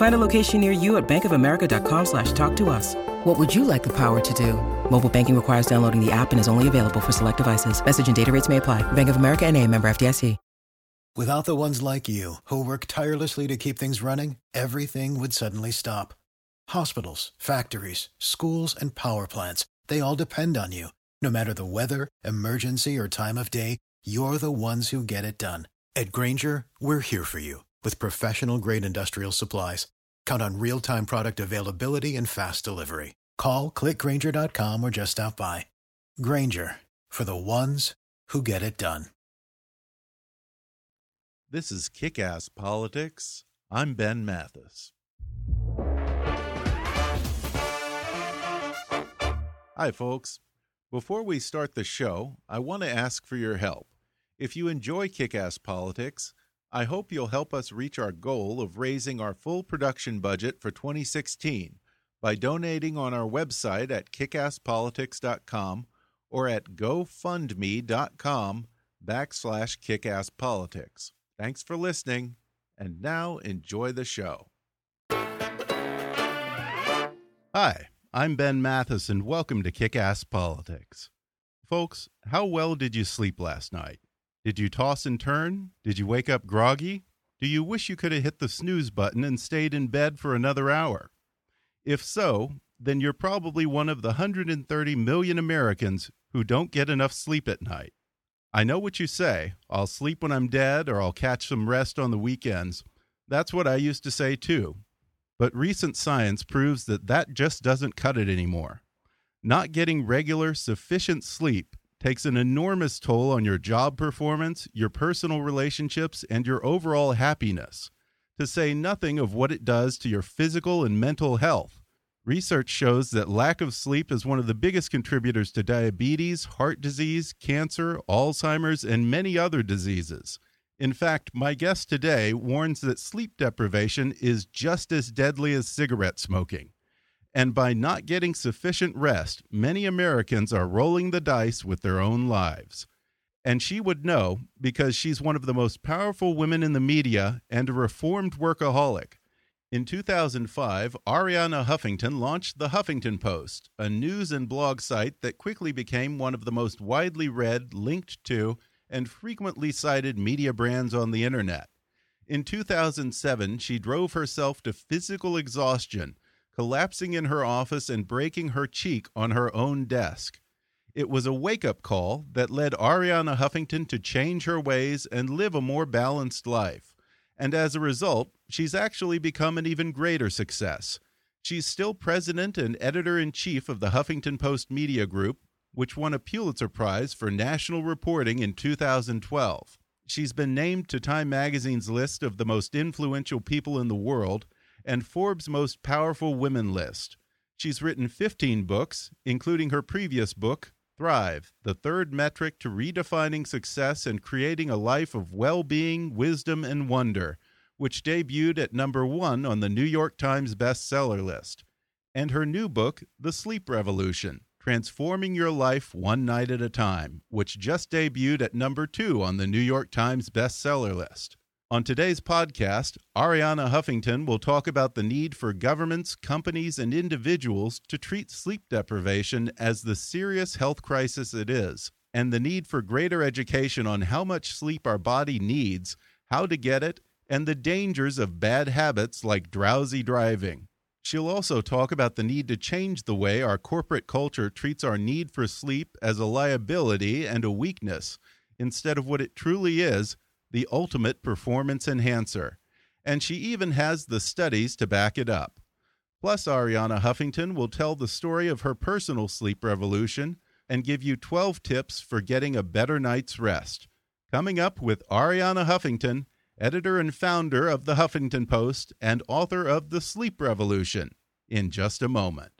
Find a location near you at bankofamerica.com slash talk to us. What would you like the power to do? Mobile banking requires downloading the app and is only available for select devices. Message and data rates may apply. Bank of America and a member FDIC. Without the ones like you, who work tirelessly to keep things running, everything would suddenly stop. Hospitals, factories, schools, and power plants, they all depend on you. No matter the weather, emergency, or time of day, you're the ones who get it done. At Grainger, we're here for you with professional grade industrial supplies. Count on real time product availability and fast delivery. Call clickgrainger.com or just stop by. Grainger for the ones who get it done. This is Kick Ass Politics. I'm Ben Mathis. Hi, folks. Before we start the show, I want to ask for your help. If you enjoy Kick Ass Politics, I hope you'll help us reach our goal of raising our full production budget for 2016 by donating on our website at kickasspolitics.com or at gofundme.com backslash kickasspolitics. Thanks for listening, and now enjoy the show. Hi, I'm Ben Mathis, and welcome to Kick Ass Politics. Folks, how well did you sleep last night? Did you toss and turn? Did you wake up groggy? Do you wish you could have hit the snooze button and stayed in bed for another hour? If so, then you're probably one of the 130 million Americans who don't get enough sleep at night. I know what you say I'll sleep when I'm dead or I'll catch some rest on the weekends. That's what I used to say too. But recent science proves that that just doesn't cut it anymore. Not getting regular, sufficient sleep takes an enormous toll on your job performance, your personal relationships, and your overall happiness, to say nothing of what it does to your physical and mental health. Research shows that lack of sleep is one of the biggest contributors to diabetes, heart disease, cancer, Alzheimer's, and many other diseases. In fact, my guest today warns that sleep deprivation is just as deadly as cigarette smoking. And by not getting sufficient rest, many Americans are rolling the dice with their own lives. And she would know because she's one of the most powerful women in the media and a reformed workaholic. In 2005, Arianna Huffington launched the Huffington Post, a news and blog site that quickly became one of the most widely read, linked to, and frequently cited media brands on the internet. In 2007, she drove herself to physical exhaustion collapsing in her office and breaking her cheek on her own desk. It was a wake up call that led Arianna Huffington to change her ways and live a more balanced life. And as a result, she's actually become an even greater success. She's still president and editor in chief of the Huffington Post Media Group, which won a Pulitzer Prize for national reporting in 2012. She's been named to Time magazine's list of the most influential people in the world and Forbes' Most Powerful Women list. She's written 15 books, including her previous book, Thrive The Third Metric to Redefining Success and Creating a Life of Well Being, Wisdom, and Wonder, which debuted at number one on the New York Times bestseller list. And her new book, The Sleep Revolution Transforming Your Life One Night at a Time, which just debuted at number two on the New York Times bestseller list. On today's podcast, Arianna Huffington will talk about the need for governments, companies, and individuals to treat sleep deprivation as the serious health crisis it is, and the need for greater education on how much sleep our body needs, how to get it, and the dangers of bad habits like drowsy driving. She'll also talk about the need to change the way our corporate culture treats our need for sleep as a liability and a weakness, instead of what it truly is the ultimate performance enhancer, and she even has the studies to back it up. Plus, Arianna Huffington will tell the story of her personal sleep revolution and give you 12 tips for getting a better night's rest. Coming up with Arianna Huffington, editor and founder of the Huffington Post and author of The Sleep Revolution, in just a moment.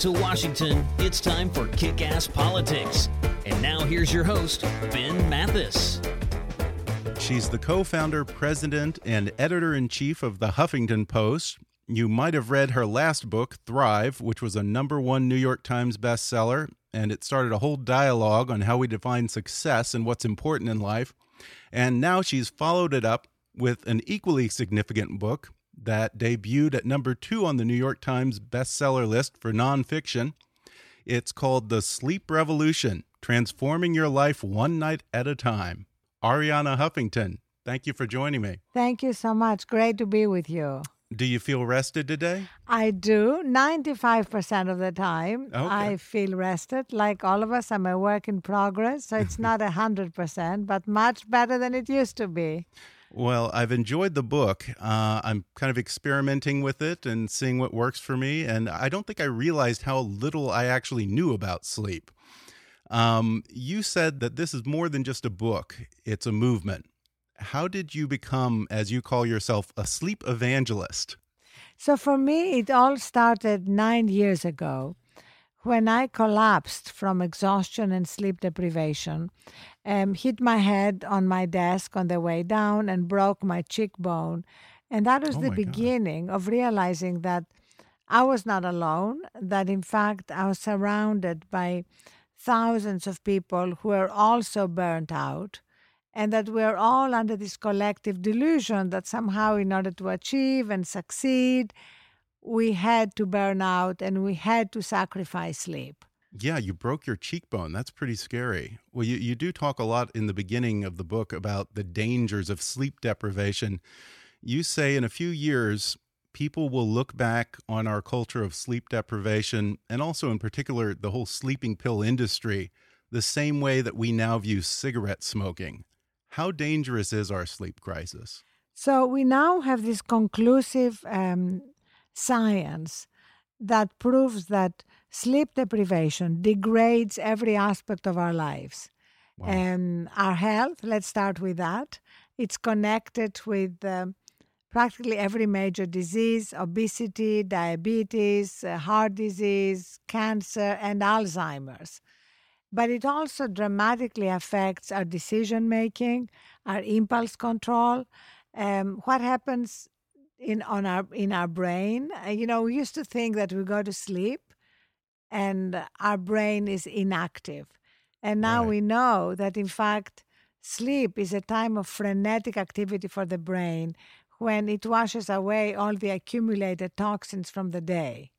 To Washington, it's time for Kick Ass Politics. And now here's your host, Ben Mathis. She's the co founder, president, and editor in chief of the Huffington Post. You might have read her last book, Thrive, which was a number one New York Times bestseller, and it started a whole dialogue on how we define success and what's important in life. And now she's followed it up with an equally significant book that debuted at number two on the New York Times bestseller list for nonfiction. It's called The Sleep Revolution Transforming Your Life One Night at a Time. Arianna Huffington, thank you for joining me. Thank you so much. Great to be with you. Do you feel rested today? I do. 95% of the time, Okay. I feel rested. Like all of us, I'm a work in progress. So it's not 100%, but much better than it used to be. Well, I've enjoyed the book. Uh, I'm kind of experimenting with it and seeing what works for me. And I don't think I realized how little I actually knew about sleep. Um, you said that this is more than just a book, it's a movement. How did you become, as you call yourself, a sleep evangelist? So for me, it all started nine years ago when I collapsed from exhaustion and sleep deprivation, um, hit my head on my desk on the way down, and broke my cheekbone. And that was Oh the my God. beginning of realizing that I was not alone, that in fact I was surrounded by thousands of people who are also burnt out, and that we're all under this collective delusion that somehow, in order to achieve and succeed, we had to burn out and we had to sacrifice sleep. Yeah, you broke your cheekbone. That's pretty scary. Well, you, you do talk a lot in the beginning of the book about the dangers of sleep deprivation. You say in a few years, people will look back on our culture of sleep deprivation and also, in particular, the whole sleeping pill industry the same way that we now view cigarette smoking. How dangerous is our sleep crisis? So we now have this conclusive um, science that proves that sleep deprivation degrades every aspect of our lives. Wow. Um, our health, let's start with that. It's connected with um, practically every major disease obesity, diabetes, uh, heart disease, cancer, and Alzheimer's. But it also dramatically affects our decision making, our impulse control, um, what happens in on our in our brain. Uh, you know, we used to think that we go to sleep and our brain is inactive. And now Right. we know that in fact sleep is a time of frenetic activity for the brain when it washes away all the accumulated toxins from the day.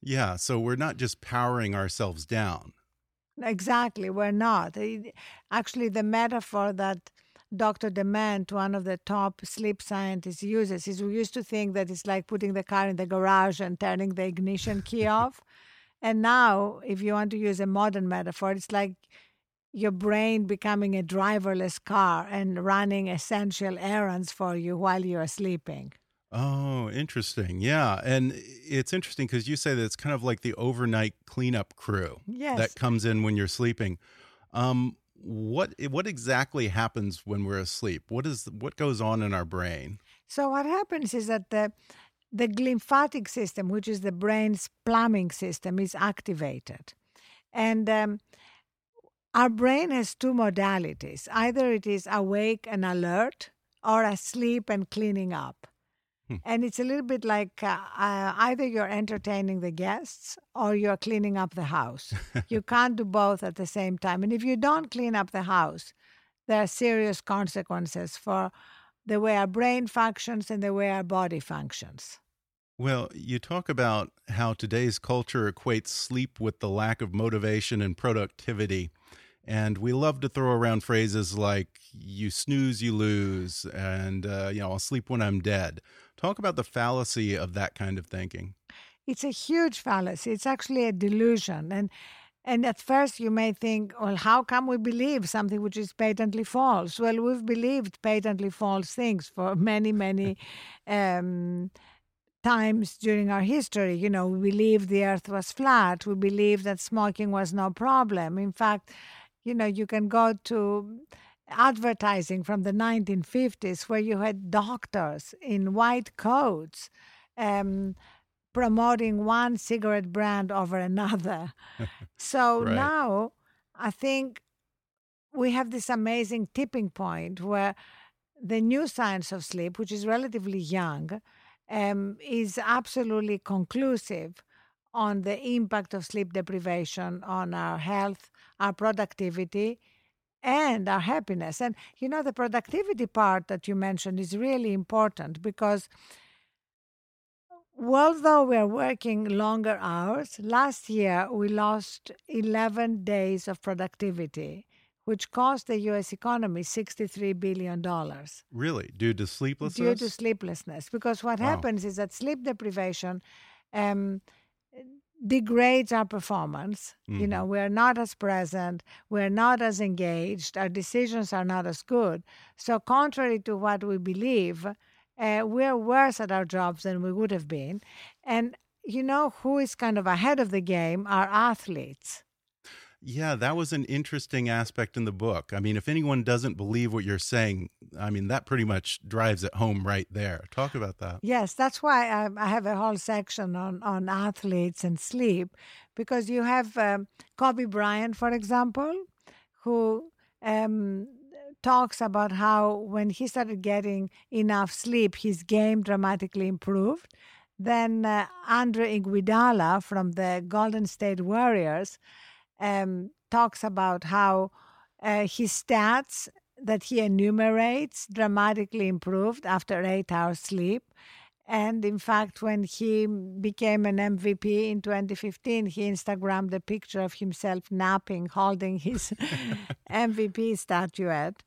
Yeah, so we're not just powering ourselves down. Exactly, we're not. Actually, the metaphor that Dr. Dement, one of the top sleep scientists, uses is we used to think that it's like putting the car in the garage and turning the ignition key off. And now, if you want to use a modern metaphor, it's like your brain becoming a driverless car and running essential errands for you while you are sleeping. Oh, interesting. Yeah. And it's interesting because you say that it's kind of like the overnight cleanup crew Yes. that comes in when you're sleeping. Um, what what exactly happens when we're asleep? What is what goes on in our brain? So what happens is that the the glymphatic system, which is the brain's plumbing system, is activated, and um, our brain has two modalities: either it is awake and alert, or asleep and cleaning up. Hmm. And it's a little bit like uh, uh, either you're entertaining the guests or you're cleaning up the house. you can't do both at the same time. And if you don't clean up the house, there are serious consequences for the way our brain functions and the way our body functions. Well, you talk about how today's culture equates sleep with the lack of motivation and productivity. And we love to throw around phrases like you snooze, you lose, and, uh, you know, I'll sleep when I'm dead. Talk about the fallacy of that kind of thinking. It's a huge fallacy. It's actually a delusion. And and at first you may think, well, how come we believe something which is patently false? Well, we've believed patently false things for many, many um, times during our history. You know, we believed the earth was flat. We believed that smoking was no problem. In fact, you know, you can go to advertising from the 1950s where you had doctors in white coats um, promoting one cigarette brand over another. so Right. now I think we have this amazing tipping point where the new science of sleep, which is relatively young, um, is absolutely conclusive on the impact of sleep deprivation on our health, our productivity, and our happiness. And you know, the productivity part that you mentioned is really important because although we're working longer hours, last year we lost 11 days of productivity, which cost the US economy $63 billion Really? Due to sleeplessness? due to sleeplessness. Because what Wow. happens is that sleep deprivation um, degrades our performance. You know, we're not as present, we're not as engaged, our decisions are not as good. So, contrary to what we believe, uh, we're worse at our jobs than we would have been. And you know who is kind of ahead of the game? Our athletes. Yeah, that was an interesting aspect in the book. I mean, if anyone doesn't believe what you're saying, I mean, that pretty much drives it home right there. Talk about that. Yes, that's why I, I have a whole section on, on athletes and sleep, because you have um, Kobe Bryant, for example, who um, talks about how when he started getting enough sleep, his game dramatically improved. Then uh, Andre Iguodala from the Golden State Warriors um, talks about how uh, his stats that he enumerates dramatically improved after eight hours sleep. And in fact, when he became an MVP in 2015, he Instagrammed a picture of himself napping, holding his MVP statuette.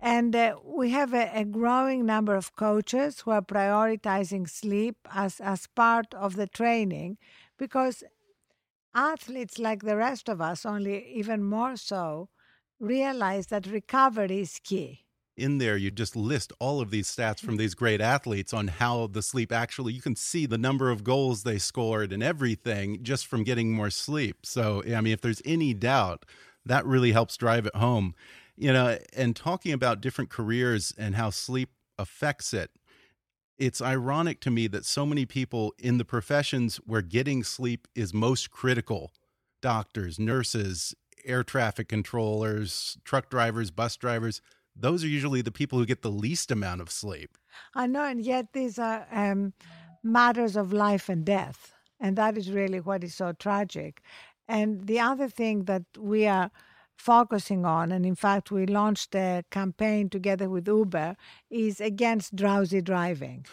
And uh, we have a, a growing number of coaches who are prioritizing sleep as, as part of the training because athletes, like the rest of us, only even more so, realize that recovery is key. In there, you just list all of these stats from mm. these great athletes on how the sleep actually, you can see the number of goals they scored and everything just from getting more sleep. So, I mean, if there's any doubt, that really helps drive it home. You know, and talking about different careers and how sleep affects it, it's ironic to me that so many people in the professions where getting sleep is most critical doctors, nurses, air traffic controllers, truck drivers, bus drivers those are usually the people who get the least amount of sleep. I know, and yet these are um, matters of life and death. And that is really what is so tragic. And the other thing that we are focusing on, and in fact, we launched a campaign together with Uber, is against drowsy driving.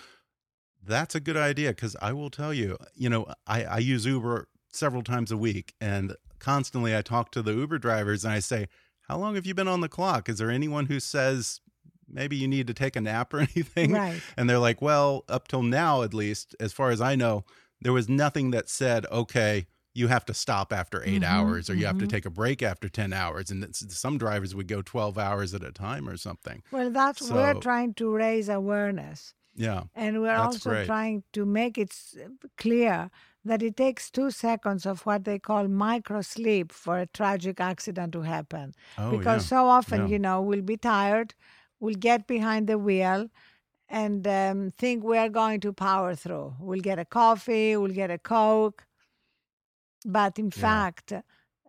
That's a good idea because I will tell you, you know, I, I use Uber several times a week and constantly I talk to the Uber drivers and I say, How long have you been on the clock? Is there anyone who says maybe you need to take a nap or anything? Right. And they're like, Well, up till now, at least, as far as I know, there was nothing that said, Okay, you have to stop after 8 Mhm, hours or you have to mhm. take a break after 10 hours. And some drivers would go 12 hours at a time or something. Well, that's we're trying to raise awareness. Yeah. And we're also great. trying to make it clear that it takes two seconds of what they call micro sleep for a tragic accident to happen. Oh, because yeah. so often, Yeah. you know, we'll be tired, we'll get behind the wheel and um, think we're going to power through. We'll get a coffee, we'll get a Coke. But in Yeah. fact,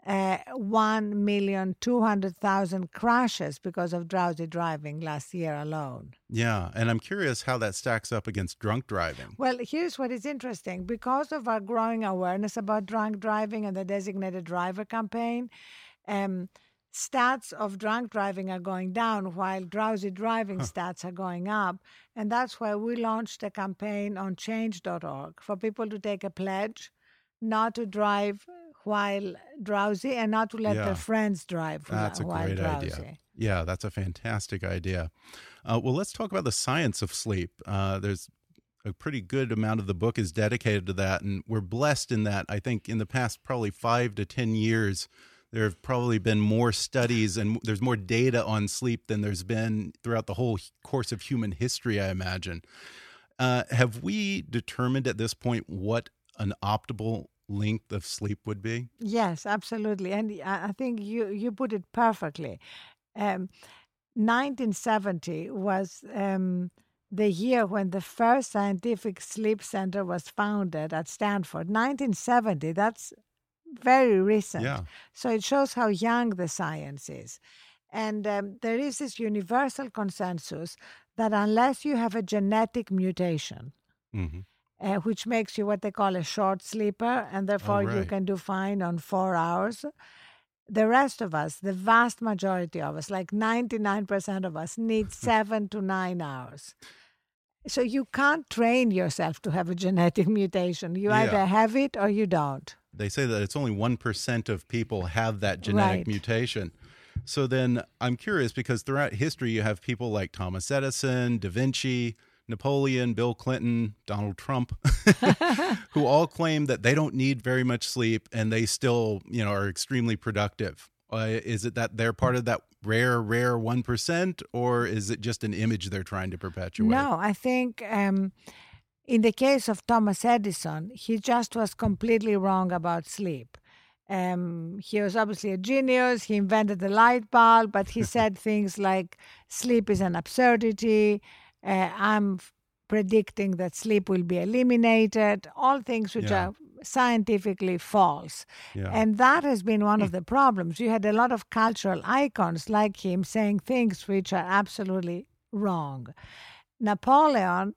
uh, 1,200,000 crashes because of drowsy driving last year alone. Yeah, and I'm curious how that stacks up against drunk driving. Well, here's what is interesting. Because of our growing awareness about drunk driving and the designated driver campaign, um, stats of drunk driving are going down while drowsy driving stats are going up. And that's why we launched a campaign on change.org for people to take a pledge not to drive while drowsy and not to let Yeah. their friends drive while, That's a while great drowsy. idea. Yeah, that's a fantastic idea. Uh, well, let's talk about the science of sleep. Uh, there's a pretty good amount of the book is dedicated to that, and we're blessed in that. I think in the past probably five to ten years, there have probably been more studies and there's more data on sleep than there's been throughout the whole course of human history. I imagine. Uh, have we determined at this point what an optimal length of sleep would be? Yes, absolutely. And I I think you, you put it perfectly. Um, 1970 was um, the year when the first scientific sleep center was founded at Stanford, 1970. That's very recent. Yeah. So it shows how young the science is. And um, there is this universal consensus that unless you have a genetic mutation, hmm uh, which makes you what they call a short sleeper, and therefore you can do fine on four hours. The rest of us, the vast majority of us, like 99% of us, need seven to nine hours. So you can't train yourself to have a genetic mutation. You Yeah. either have it or you don't. They say that it's only 1% of people have that genetic Right. mutation. So then I'm curious because throughout history, you have people like Thomas Edison, Da Vinci, Napoleon, Bill Clinton, Donald Trump, who all claim that they don't need very much sleep and they still, you know, are extremely productive. Uh, is it that they're part of that rare, rare 1%, or is it just an image they're trying to perpetuate? No, I think um, in the case of Thomas Edison, he just was completely wrong about sleep. Um, he was obviously a genius. He invented the light bulb, but he said things like sleep is an absurdity. Uh, I'm predicting that sleep will be eliminated. All things which Yeah. are scientifically false. Yeah. And that has been one of the problems. You had a lot of cultural icons like him saying things which are absolutely wrong. Napoleon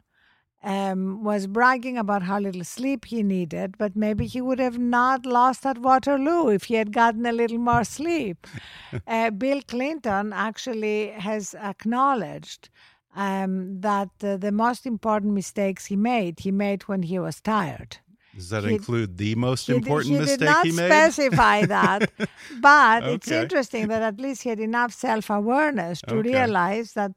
um, was bragging about how little sleep he needed, but maybe he would have not lost at Waterloo if he had gotten a little more sleep. uh, Bill Clinton actually has acknowledged um, that uh, the most important mistakes he made, he made when he was tired. Does that he- include the most He did- important he mistake did not he made? specify that, but it's interesting that at least he had enough self-awareness to Okay. realize that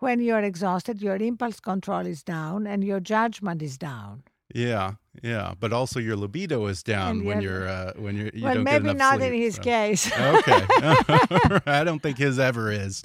when you're exhausted, your impulse control is down and your judgment is down. Yeah, yeah, but also your libido is down And when your- you're uh, when you're you well, don't maybe get enough not in sleep, his so. case. okay, I don't think his ever is.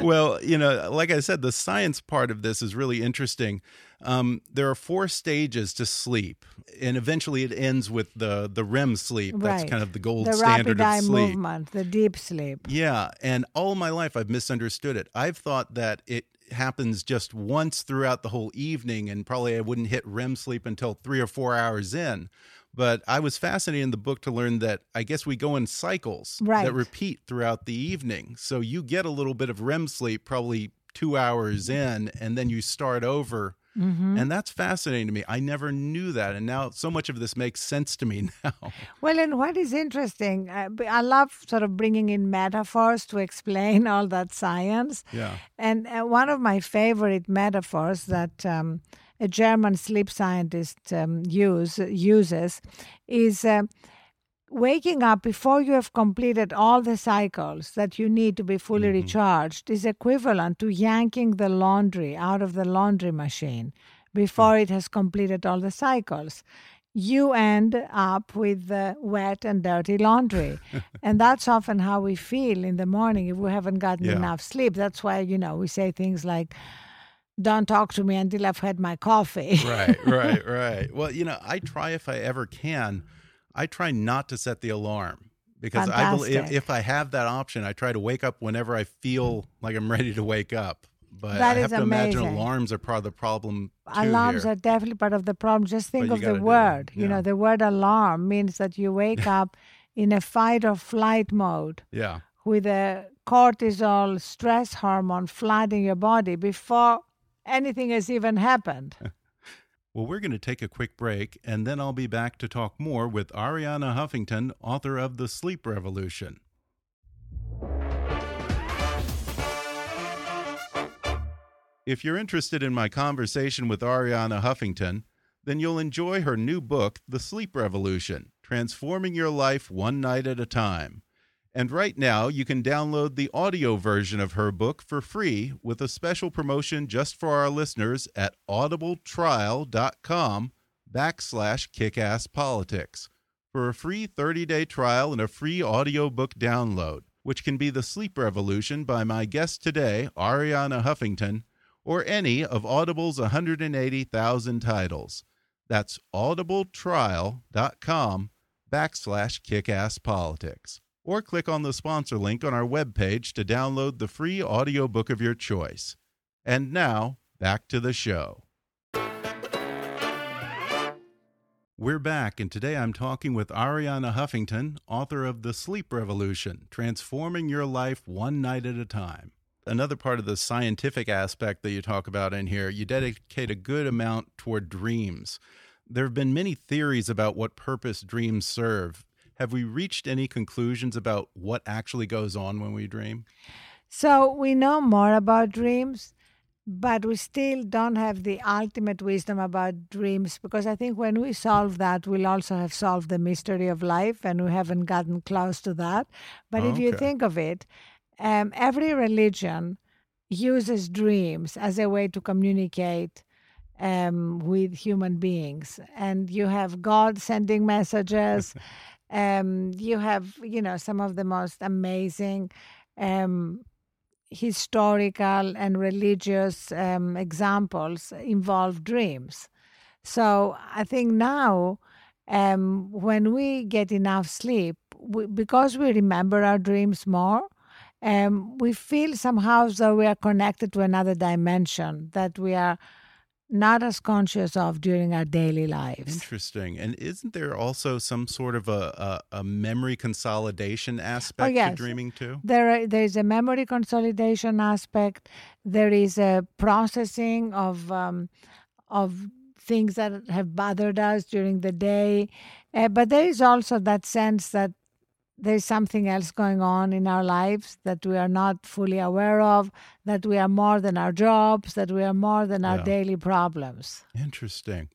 well, you know, like I said, the science part of this is really interesting. Um, there are four stages to sleep, and eventually it ends with the the REM sleep. That's Right. kind of the gold the standard rapid of sleep. movement, the deep sleep. Yeah, and all my life I've misunderstood it. I've thought that it happens just once throughout the whole evening, and probably I wouldn't hit REM sleep until three or four hours in. But I was fascinated in the book to learn that I guess we go in cycles Right. that repeat throughout the evening. So you get a little bit of REM sleep probably two hours in, and then you start over. Mm-hmm. And that's fascinating to me. I never knew that. And now so much of this makes sense to me now. Well, and what is interesting, I, b- I love sort of bringing in metaphors to explain all that science. Yeah. And uh, one of my favorite metaphors that um, a German sleep scientist um, use, uses is uh, waking up before you have completed all the cycles that you need to be fully recharged is equivalent to yanking the laundry out of the laundry machine before it has completed all the cycles. You end up with uh, wet and dirty laundry. and that's often how we feel in the morning if we haven't gotten Yeah. enough sleep. That's why, you know, we say things like, don't talk to me until I've had my coffee. right, right, right. Well, you know, I try if I ever can, I try not to set the alarm because I believe if, if I have that option, I try to wake up whenever I feel like I'm ready to wake up. But That I is have to imagine alarms are part of the problem. Too Alarms here. are definitely part of the problem. Just think of the word. it, You know, the word alarm means that you wake up in a fight or flight mode yeah. with a cortisol stress hormone flooding your body before anything has even happened. Well, we're going to take a quick break, and then I'll be back to talk more with Arianna Huffington, author of The Sleep Revolution. If you're interested in my conversation with Arianna Huffington, then you'll enjoy her new book, The Sleep Revolution Transforming Your Life One Night at a Time. And right now, you can download the audio version of her book for free with a special promotion just for our listeners at audibletrial.com backslash kickasspolitics for a free 30-day trial and a free audiobook download, which can be The Sleep Revolution by my guest today, Arianna Huffington, or any of Audible's 180,000 titles. That's audibletrial.com backslash kickasspolitics. Or click on the sponsor link on our webpage to download the free audiobook of your choice. And now, back to the show. We're back, and today I'm talking with Arianna Huffington, author of The Sleep Revolution Transforming Your Life One Night at a Time. Another part of the scientific aspect that you talk about in here, you dedicate a good amount toward dreams. There have been many theories about what purpose dreams serve. Have we reached any conclusions about what actually goes on when we dream? So we know more about dreams but we still don't have the ultimate wisdom about dreams because I think when we solve that, we'll also have solved the mystery of life, and we haven't gotten close to that. But if you think of it, um, every religion uses dreams as a way to communicate um, with human beings, and you have God sending messages. um, you have, you know, some of the most amazing. Um, historical and religious um, examples involve dreams. So I think now, um, when we get enough sleep, we, because we remember our dreams more, um, we feel somehow though we are connected to another dimension that we are not as conscious of during our daily lives. Interesting. And isn't there also some sort of a, a, a memory consolidation aspect Oh, yes. to dreaming too? There, are, there is a memory consolidation aspect. There is a processing of um, of things that have bothered us during the day, uh, but there is also that sense that there is something else going on in our lives that we are not fully aware of. That we are more than our jobs. That we are more than our Yeah. daily problems. Interesting.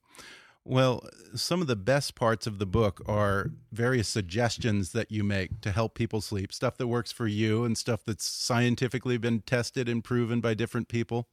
Well, some of the best parts of the book are various suggestions that you make to help people sleep, stuff that works for you and stuff that's scientifically been tested and proven by different people.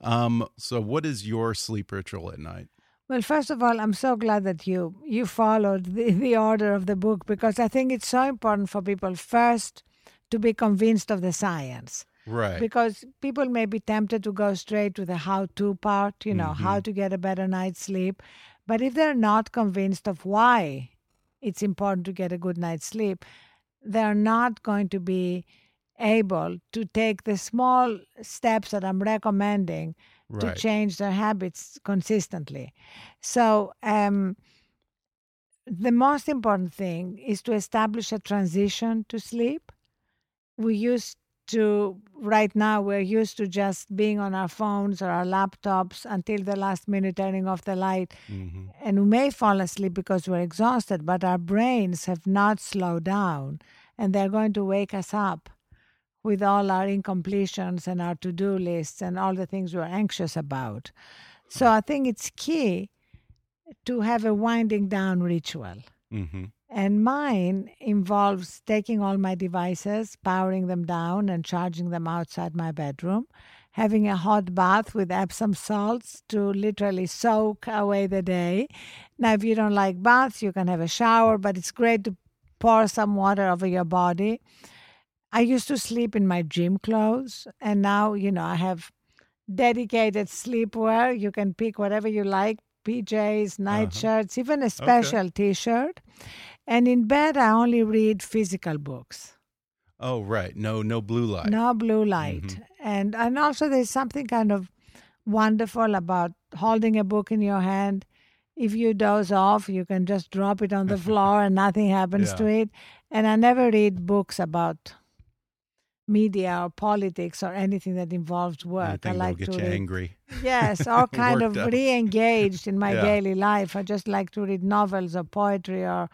Um, so, what is your sleep ritual at night? Well, first of all, I'm so glad that you you followed the, the order of the book because I think it's so important for people first to be convinced of the science. Right. Because people may be tempted to go straight to the how to part, you know, how mm-hmm. to get a better night's sleep. But if they're not convinced of why it's important to get a good night's sleep, they're not going to be able to take the small steps that I'm recommending to change their habits consistently. So, um, the most important thing is to establish a transition to sleep. We used to, right now, we're used to just being on our phones or our laptops until the last minute, turning off the light. Mhm. And we may fall asleep because we're exhausted, but our brains have not slowed down and they're going to wake us up with all our incompletions and our to do lists and all the things we're anxious about. So I think it's key to have a winding down ritual. Mhm. And mine involves taking all my devices, powering them down, and charging them outside my bedroom, having a hot bath with Epsom salts to literally soak away the day. Now, if you don't like baths, you can have a shower, but it's great to pour some water over your body. I used to sleep in my gym clothes, and now, you know, I have dedicated sleepwear. You can pick whatever you like PJs, nightshirts, uh-huh. even a special t shirt. And in bed, I only read physical books, Oh, right. No, no blue light. no blue mm-hmm. light. And, and also, there's something kind of wonderful about holding a book in your hand. If you doze off, you can just drop it on the floor and nothing happens to it. And I never read books about media or politics or anything that involves work. Anything I like to get you angry. Yes, or kind of re-engaged in my Yeah. daily life. I just like to read novels or poetry or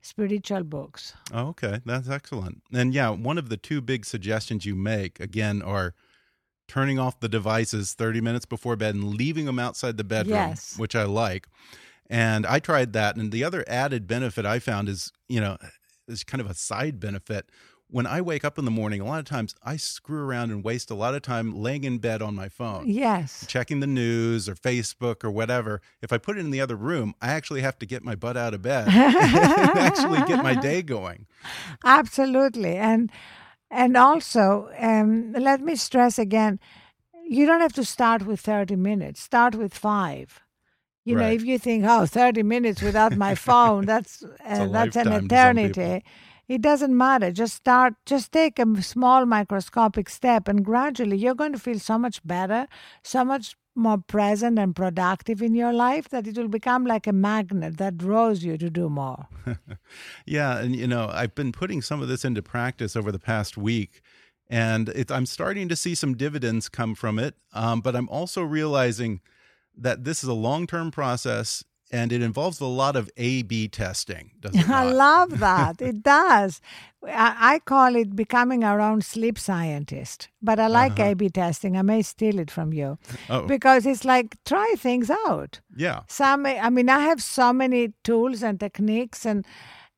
spiritual books. Oh, okay, that's excellent. And yeah, one of the two big suggestions you make again are turning off the devices 30 minutes before bed and leaving them outside the bedroom, Yes. which I like. And I tried that and the other added benefit I found is, you know, is kind of a side benefit. When I wake up in the morning, a lot of times I screw around and waste a lot of time laying in bed on my phone Yes, checking the news or Facebook or whatever, if I put it in the other room, I actually have to get my butt out of bed and actually get my day going. absolutely. And and also, um, let me stress again, you don't have to start with 30 minutes. Start with five. You know, if you think, oh, 30 minutes without my phone, that's uh, that's an lifetime to some eternity. It doesn't matter. Just start, just take a small microscopic step, and gradually you're going to feel so much better, so much more present and productive in your life that it will become like a magnet that draws you to do more. yeah. And, you know, I've been putting some of this into practice over the past week. And it, I'm starting to see some dividends come from it. Um, but I'm also realizing that this is a long term process and it involves a lot of A B testing. I love that. it does. I, call it becoming our own sleep scientist, but I like uh -huh. A B testing. I may steal it from you oh. because it's like try things out. Yeah. Some, I mean, I have so many tools and techniques and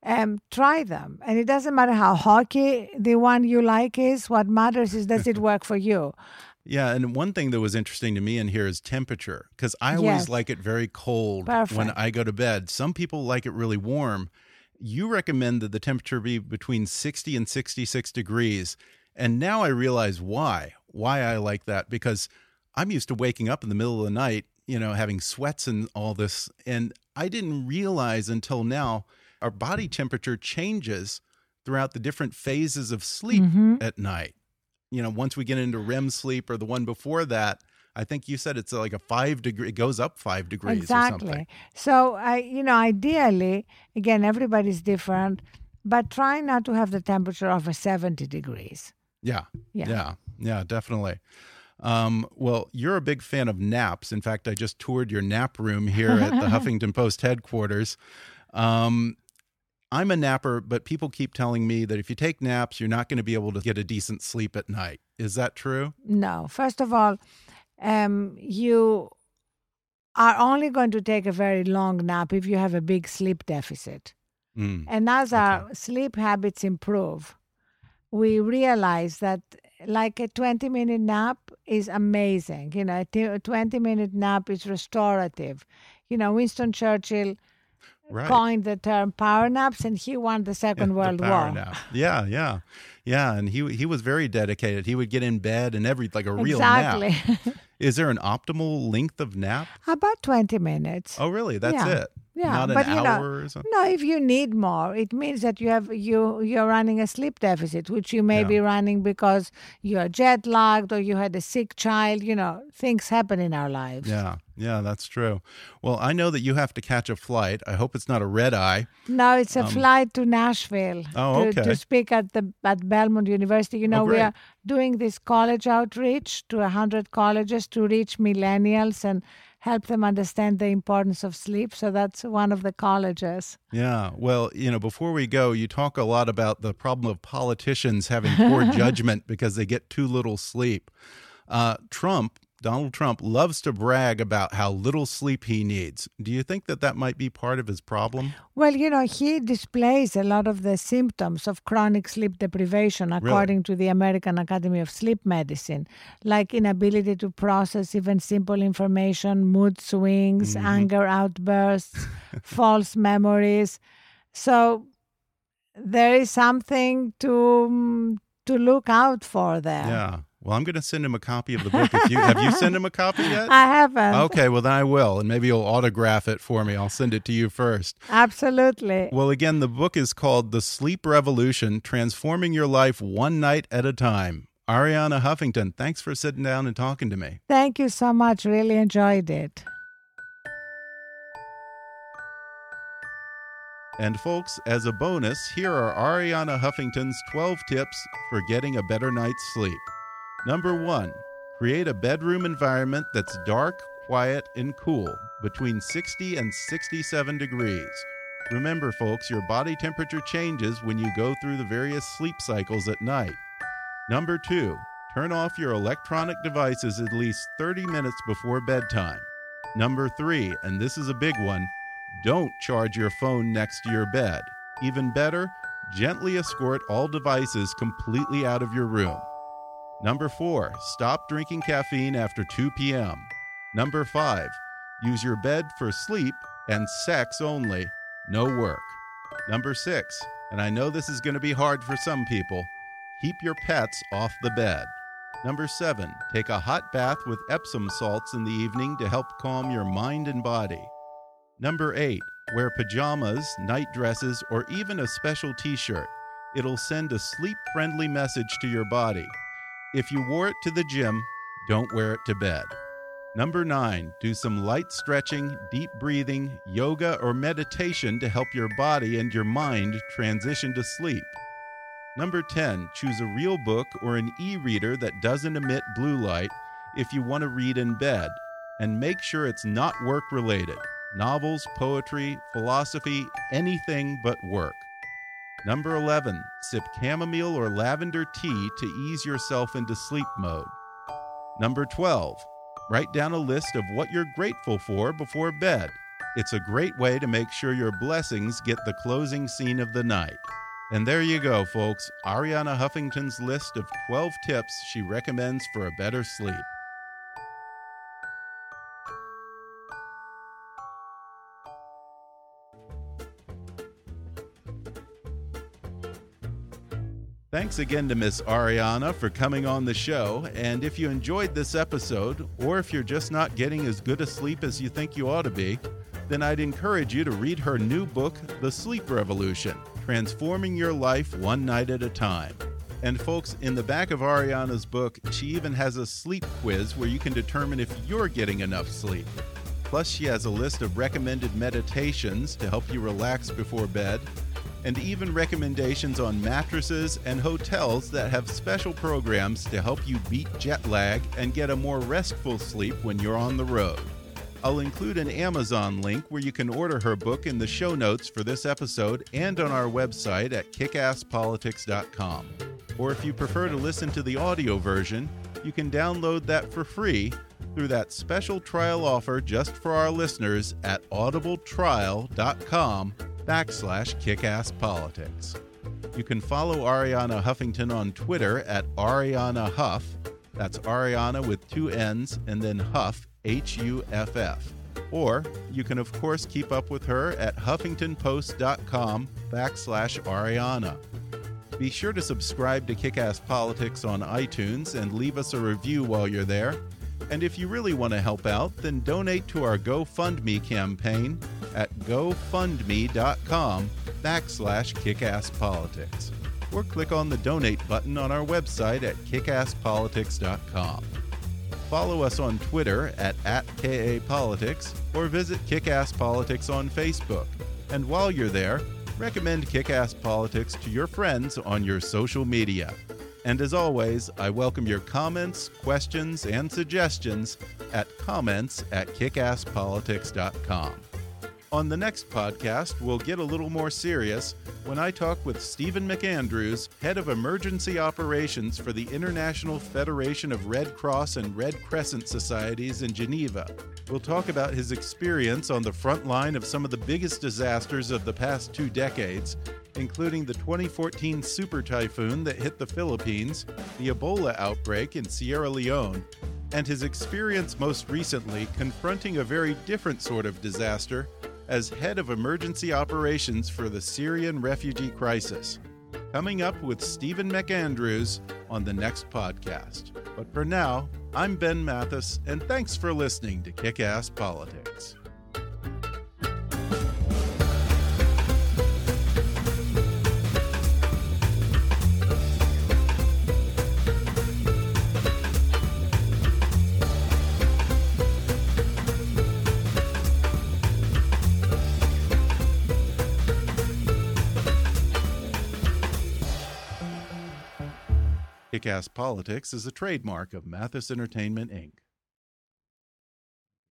um, try them. And it doesn't matter how hockey the one you like is. What matters is does it work for you? Yeah, and one thing that was interesting to me in here is temperature because I always yes. like it very cold Perfect. when I go to bed. Some people like it really warm. You recommend that the temperature be between 60 and 66 degrees. And now I realize why. Why I like that because I'm used to waking up in the middle of the night, you know, having sweats and all this. And I didn't realize until now our body temperature changes throughout the different phases of sleep mm -hmm. at night you know, once we get into REM sleep or the one before that, I think you said it's like a five degree, it goes up five degrees exactly. So, I, you know, ideally, again, everybody's different, but try not to have the temperature over 70 degrees. Yeah. Yeah. Yeah. Yeah, definitely. Um, well, you're a big fan of naps. In fact, I just toured your nap room here at the Huffington Post headquarters. Um, I'm a napper, but people keep telling me that if you take naps, you're not going to be able to get a decent sleep at night. Is that true? No. First of all, um, you are only going to take a very long nap if you have a big sleep deficit. Mm, and as okay. our sleep habits improve, we realize that like a 20 minute nap is amazing. You know, a 20 minute nap is restorative. You know, Winston Churchill right. coined the term power naps, and he won the Second yeah, World the War. Nap. Yeah, yeah, yeah. And he he was very dedicated. He would get in bed and every like a real exactly. nap. Is there an optimal length of nap? About twenty minutes. Oh, really? That's yeah. it. Yeah, Not but you know, no. If you need more, it means that you have you you're running a sleep deficit, which you may yeah. be running because you're jet lagged or you had a sick child. You know, things happen in our lives. Yeah, yeah, that's true. Well, I know that you have to catch a flight. I hope it's not a red eye. No, it's a um, flight to Nashville oh, to, okay. to speak at the at Belmont University. You know, oh, we are doing this college outreach to hundred colleges to reach millennials and help them understand the importance of sleep. So that's one of the colleges. Yeah. Well, you know, before we go, you talk a lot about the problem of politicians having poor judgment because they get too little sleep. Uh, Trump Donald Trump loves to brag about how little sleep he needs. Do you think that that might be part of his problem? Well, you know, he displays a lot of the symptoms of chronic sleep deprivation, according really? to the American Academy of Sleep Medicine, like inability to process even simple information, mood swings, mm -hmm. anger outbursts, false memories. So there is something to to look out for there. Yeah. Well, I'm going to send him a copy of the book. If you have you sent him a copy yet? I haven't. Okay, well then I will, and maybe you'll autograph it for me. I'll send it to you first. Absolutely. Well, again, the book is called "The Sleep Revolution: Transforming Your Life One Night at a Time." Arianna Huffington, thanks for sitting down and talking to me. Thank you so much. Really enjoyed it. And folks, as a bonus, here are Arianna Huffington's 12 tips for getting a better night's sleep. Number one, create a bedroom environment that's dark, quiet, and cool, between 60 and 67 degrees. Remember, folks, your body temperature changes when you go through the various sleep cycles at night. Number two, turn off your electronic devices at least 30 minutes before bedtime. Number three, and this is a big one, don't charge your phone next to your bed. Even better, gently escort all devices completely out of your room. Number four, stop drinking caffeine after 2 p.m. Number five, use your bed for sleep and sex only, no work. Number six, and I know this is going to be hard for some people, keep your pets off the bed. Number seven, take a hot bath with Epsom salts in the evening to help calm your mind and body. Number eight, wear pajamas, night dresses, or even a special t shirt. It'll send a sleep friendly message to your body. If you wore it to the gym, don't wear it to bed. Number nine, do some light stretching, deep breathing, yoga, or meditation to help your body and your mind transition to sleep. Number 10, choose a real book or an e reader that doesn't emit blue light if you want to read in bed, and make sure it's not work related novels, poetry, philosophy, anything but work. Number 11, sip chamomile or lavender tea to ease yourself into sleep mode. Number 12, write down a list of what you're grateful for before bed. It's a great way to make sure your blessings get the closing scene of the night. And there you go, folks Arianna Huffington's list of 12 tips she recommends for a better sleep. Thanks again to Miss Arianna for coming on the show. And if you enjoyed this episode, or if you're just not getting as good a sleep as you think you ought to be, then I'd encourage you to read her new book, The Sleep Revolution Transforming Your Life One Night at a Time. And folks, in the back of Arianna's book, she even has a sleep quiz where you can determine if you're getting enough sleep. Plus, she has a list of recommended meditations to help you relax before bed and even recommendations on mattresses and hotels that have special programs to help you beat jet lag and get a more restful sleep when you're on the road. I'll include an Amazon link where you can order her book in the show notes for this episode and on our website at kickasspolitics.com. Or if you prefer to listen to the audio version, you can download that for free through that special trial offer just for our listeners at audibletrial.com backslash kickasspolitics. You can follow Arianna Huffington on Twitter at Arianna Huff. That's Arianna with two N's and then Huff, H U F F. Or you can, of course, keep up with her at huffingtonpost.com backslash Arianna. Be sure to subscribe to Kickass Politics on iTunes and leave us a review while you're there. And if you really want to help out, then donate to our GoFundMe campaign at gofundme.com backslash kickasspolitics. Or click on the donate button on our website at kickasspolitics.com. Follow us on Twitter at, at KAPolitics or visit Kickass Politics on Facebook. And while you're there, recommend Kickass Politics to your friends on your social media. And as always, I welcome your comments, questions, and suggestions at comments at kickasspolitics.com. On the next podcast, we'll get a little more serious when I talk with Stephen McAndrews, head of emergency operations for the International Federation of Red Cross and Red Crescent Societies in Geneva. We'll talk about his experience on the front line of some of the biggest disasters of the past two decades, including the 2014 super typhoon that hit the Philippines, the Ebola outbreak in Sierra Leone, and his experience most recently confronting a very different sort of disaster as head of emergency operations for the Syrian refugee crisis. Coming up with Stephen McAndrews on the next podcast. But for now, I'm Ben Mathis, and thanks for listening to Kick Ass Politics. Kick Politics is a trademark of Mathis Entertainment, Inc.